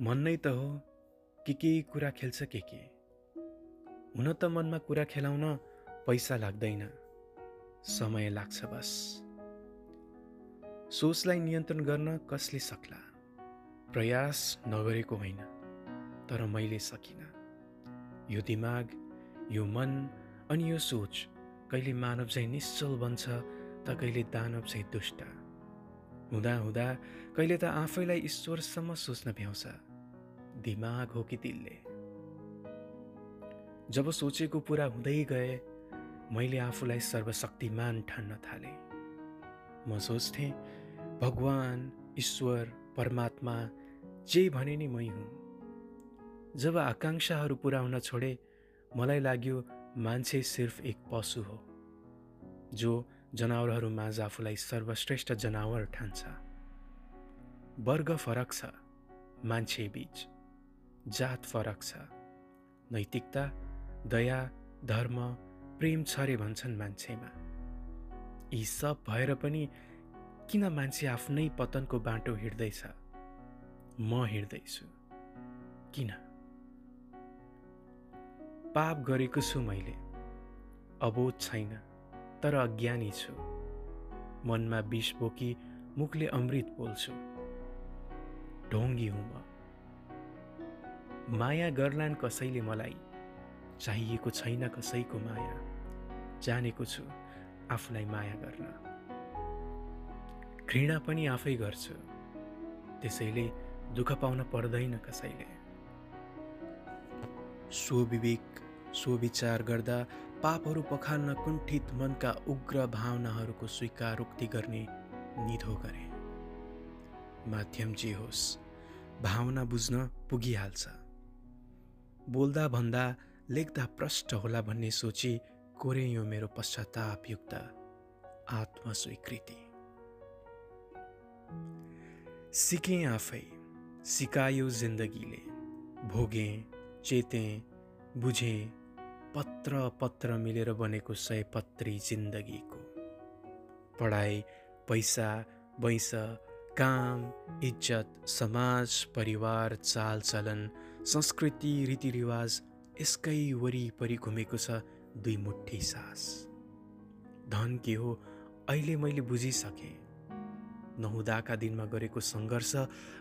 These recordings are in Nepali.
मन नै त हो कि केही कुरा खेल्छ के के। हुन त मनमा कुरा खेलाउन पैसा लाग्दैन समय लाग्छ बस। सोचलाई नियन्त्रण गर्न कसले सक्ला? प्रयास नगरेको होइन तर मैले सकिनँ। यो दिमाग यो मन अनि यो सोच कहिले मानव चाहिँ निश्चल बन्छ त कहिले दानव चाहिँ दुष्ट। हुँदा हुँदा कहिले त आफैलाई ईश्वरसम्म सोच्न भ्याउँछ। दिमाग हो कि दिलले? जब सोचेको पुरा हुँदै गए मैले आफूलाई सर्वशक्तिमान ठान्न थालेँ। म सोच्थेँ भगवान् ईश्वर परमात्मा जे भने नि मै हुँ। जब आकाङ्क्षाहरू पुरा हुन छोडे मलाई लाग्यो मान्छे सिर्फ एक पशु हो जो जनावरहरूमाझ आफूलाई सर्वश्रेष्ठ जनावर ठान्छ। वर्ग फरक छ मान्छे बिच। जात फरक छ। नैतिकता दया धर्म प्रेम छ रे भन्छन् मान्छेमा। यी सब भएर पनि किन मान्छे आफ्नै पतनको बाटो हिँड्दैछ? म हिँड्दैछु। किन? पाप गरेको छु मैले। अबोध छैन तर अज्ञानी छु। मनमा विष बोकी मुखले अमृत बोल्छु ढोङ्गी हुँ म। माया गर्लान् कसैले मलाई? चाहिएको छैन कसैको माया। जानेको छु आफूलाई माया गर्न। घृणा पनि आफै गर्छु। त्यसैले दुःख पाउन पर्दैन कसैले। स्वविवेक स्वविचार गर्दा पापहरू पखाल्न कुण्ठित मनका उग्र भावनाहरूको स्वीकारोक्ति गर्ने निधो गरे। माध्यम जे होस् भावना बुझ्न पुगिहाल्छ। बोल्दा भन्दा लेख्दा प्रष्ट होला भन्ने सोची कोरे यो मेरो पश्चातापयुक्त आत्मस्वीकृति। सिकेँ आफै सिकायो जिन्दगीले। भोगेँ चेतेँ बुझेँ पत्र पत्र मिलेर बनेको सयपत्री जिन्दगीको। पढाइ पैसा वैस काम इज्जत समाज परिवार चालचलन संस्कृति रीतिरिवाज यसकै वरिपरि घुमेको छ दुई मुठी सास। धन के हो अहिले मैले बुझिसकेँ। नहुँदाका दिनमा गरेको सङ्घर्ष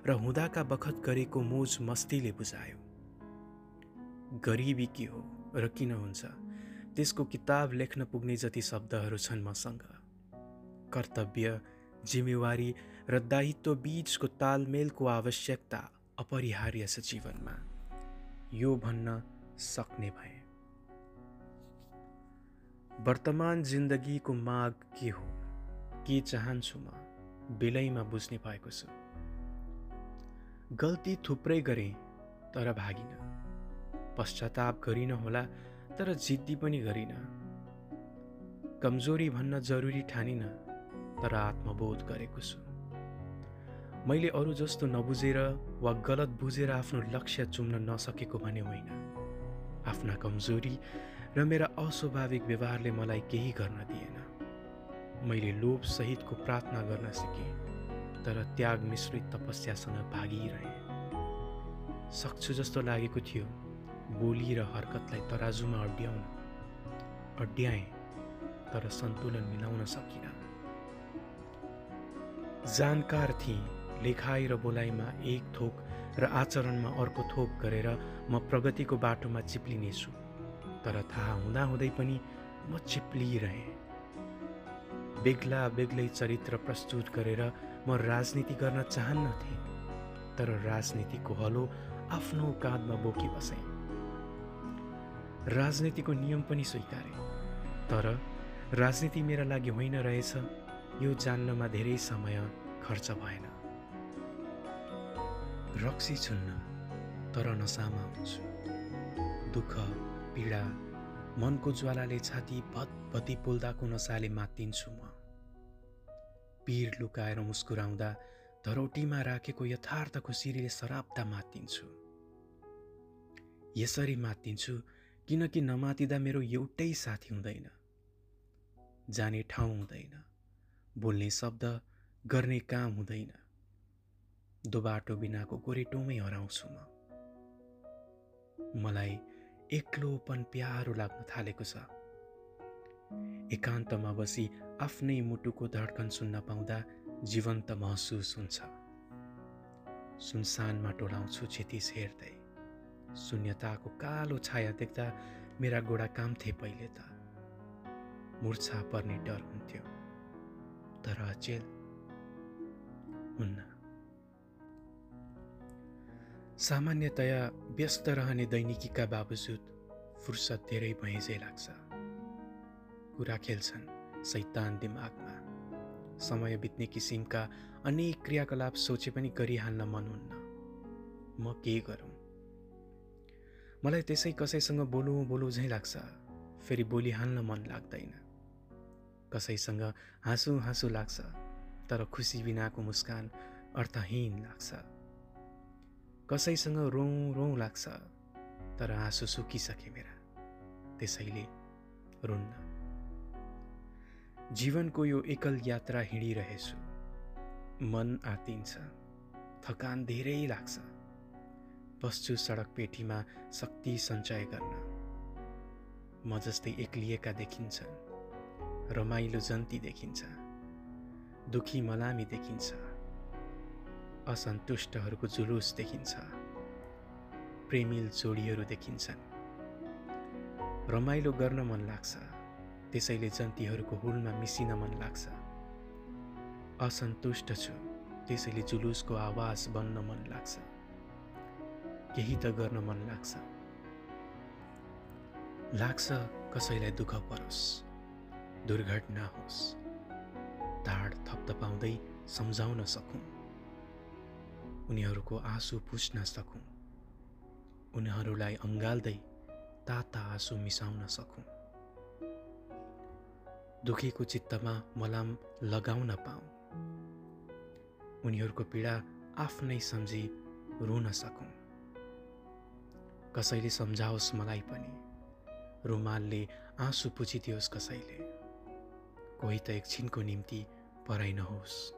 र हुँदाका बखत गरेको मोज मस्तीले बुझायो। गरिबी के हो र किन हुन्छ? त्यसको किताब लेख्न पुग्ने जति शब्दहरू छन् मसँग। कर्तव्य जिम्मेवारी र दायित्व बिचको तालमेलको आवश्यकता अपरिहार्य छ जीवनमा यो भन्न सक्ने भए। वर्तमान जिन्दगीको माग के हो के चाहन्छु म बेलैमा बुझ्ने भएको छु। गल्ती थुप्रै गरेँ तर भागिन। पश्चाताप गरिन होला तर जिद्दी पनि गरिन। कमजोरी भन्न जरुरी ठानिन तर आत्मबोध गरेको छु। मैले अरू जस्तो नबुझेर वा गलत बुझेर आफ्नो लक्ष्य चुम्न नसकेको भने होइन। आफ्ना कमजोरी र मेरा अस्वाभाविक व्यवहारले मलाई केही गर्न दिएन। मैले लोभ सहितको प्रार्थना गर्न सिकेँ तर त्याग मिश्रित तपस्यासँग भागिरहे। सक्छु जस्तो लागेको थियो बोली र हरकतलाई तराजुमा अड्याउन अड्याएँ तर सन्तुलन मिलाउन सकिनँ। जानकार थिएँ। लेखाइ र बोलाइमा एक थोक र आचरणमा अर्को थोक गरेर म प्रगतिको बाटोमा चिप्लिनेछु। तर थाहा हुँदाहुँदै पनि म चिप्लिरहेँ। बेग्ला बेग्लै चरित्र प्रस्तुत गरेर म राजनीति गर्न चाहन्नथेँ तर राजनीतिको हलो आफ्नो काँधमा बोकी बसेँ। राजनीतिको नियम पनि स्वीकारे तर राजनीति मेरा लागि होइन रहेछ यो जान्नमा धेरै समय खर्च भएन। रक्सी छुन्न तर नसामा हुन्छु। दुःख पीडा मनको ज्वालाले छाती भत्भती पोल्दाको नसाले मातिन्छु म। पिर लुकाएर मुस्कुराउँदा धरोटीमा राखेको यथार्थ खुसिरीले सराप्दा मातिन्छु। यसरी मातिन्छु किनकि नमातिँदा मेरो एउटै साथी हुँदैन। जाने ठाउँ हुँदैन। बोल्ने शब्द गर्ने काम हुँदैन। दोबाटो बिनाको गोरेटोमै हराउँछु म। मलाई एक्लोपन प्यारो लाग्न थालेको छ। एकान्तमा बसी आफ्नै मुटुको धड्कन सुन्न पाउँदा जीवन्त महसुस हुन्छ। सुनसानमा टोलाउँछु क्षतिस हेर्दै। शून्यताको कालो छाया देख्दा मेरा गोडा काम थिए पहिले त। मुर्छा पर्ने डर हुन्थ्यो। तर अचेल हुन्न। सामान्यतया व्यस्त रहने दैनिकीका बावजुद फुर्सद धेरै भएझै लाग्छ। कुरा खेल्छन् सैतान दिमागमा। समय बित्ने किसिमका अनेक क्रियाकलाप सोचे पनि गरिहाल्न मन हुन्न। म के गरौँ? मलाई त्यसै कसैसँग बोलौँ बोलौँ झैँ लाग्छ। फेरि बोलिहाल्न मन लाग्दैन। कसैसँग हाँसु हाँसु लाग्छ तर खुसी बिनाको मुस्कान अर्थहीन लाग्छ। कसैसँग रौँ रौँ लाग्छ तर आँसु सुकिसके मेरा त्यसैले रुन्न। जीवनको यो एकल यात्रा हिँडिरहेछु। मन आतिन्छ थकान धेरै लाग्छ। बस्छु सडक पेटीमा शक्ति सञ्चय गर्न। म जस्तै एक्लिएका देखिन्छन् रमाइलो जन्ती देखिन्छ दुखी मलामी देखिन्छ। असन्तुष्टहरूको जुलुस देखिन्छ। प्रेमिल जोडीहरू देखिन्छन्। रमाइलो गर्न मन लाग्छ। त्यसैले जन्तीहरूको हुलमा मिसिन मन लाग्छ। असन्तुष्ट छु। त्यसैले जुलुसको आवाज बन्न मन लाग्छ। केही त गर्न मन लाग्छ। लाग्छ कसैलाई दुःख परोस्। दुर्घटना होस्। ढाड थप्थपाउँदै सम्झाउन सकौँ उनीहरूको आँसु पुस्न सकौँ। उनीहरूलाई अँगाल्दै ताता आँसु मिसाउन सकौँ। दुखेको चित्तमा मलाम लगाउन पाऊँ। उनीहरूको पीडा आफ्नै सम्झी रुन सकौँ। कसैले सम्झाओस् मलाई पनि। रुमालले आँसु पुछिदियोस् कसैले। कोही त एकछिनको निम्ति पराइ नहोस्।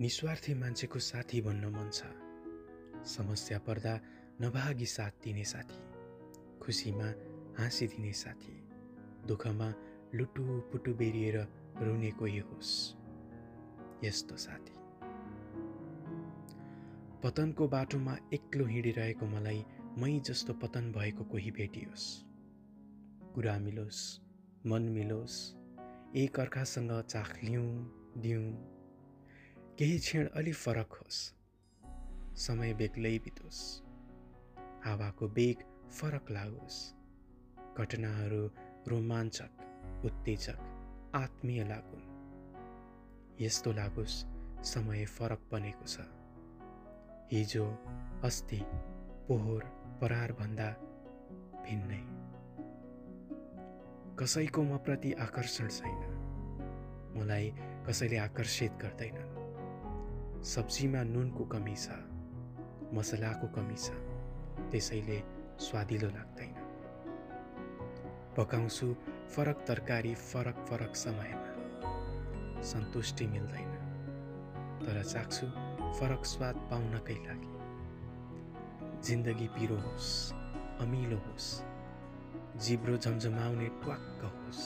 निस्वार्थी मान्छेको साथी बन्न मन छ। समस्या पर्दा नभागी साथ दिने साथी खुसीमा हाँसिदिने साथी दुःखमा लुटु पुटु बेरिएर रुने कोही होस्। यस्तो साथी। पतनको बाटोमा एक्लो हिँडिरहेको मलाई मै जस्तो पतन भएको कोही भेटियोस् कुरा मिलोस् मन मिलोस् एक अर्कासँग चाख लिउँ दिउँ। केही क्षण अलि फरक होस्। समय बेग्लै बितोस्। हावाको बेग फरक लागोस्। घटनाहरू रोमाञ्चक उत्तेजक आत्मीय लागुन्। यस्तो लागोस् समय फरक बनेको छ। हिजो अस्ति पोहोर परार भन्दा भिन्नै। कसैको म प्रति आकर्षण छैन। मलाई कसैले आकर्षित गर्दैनन्। सब्जीमा नुनको कमी छ मसलाको कमी छ त्यसैले स्वादिलो लाग्दैन। पकाउँछु फरक तरकारी फरक फरक समयमा। सन्तुष्टि मिल्दैन तर चाख्छु फरक स्वाद पाउनकै लागि। जिन्दगी पिरो होस् अमिलो होस् जिब्रो झमझमाउने ट्वाक्क होस्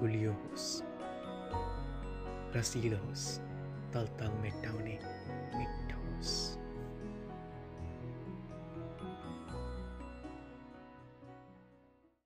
गुलियो होस् रसिलो होस्। तल तल तलमेट्याउने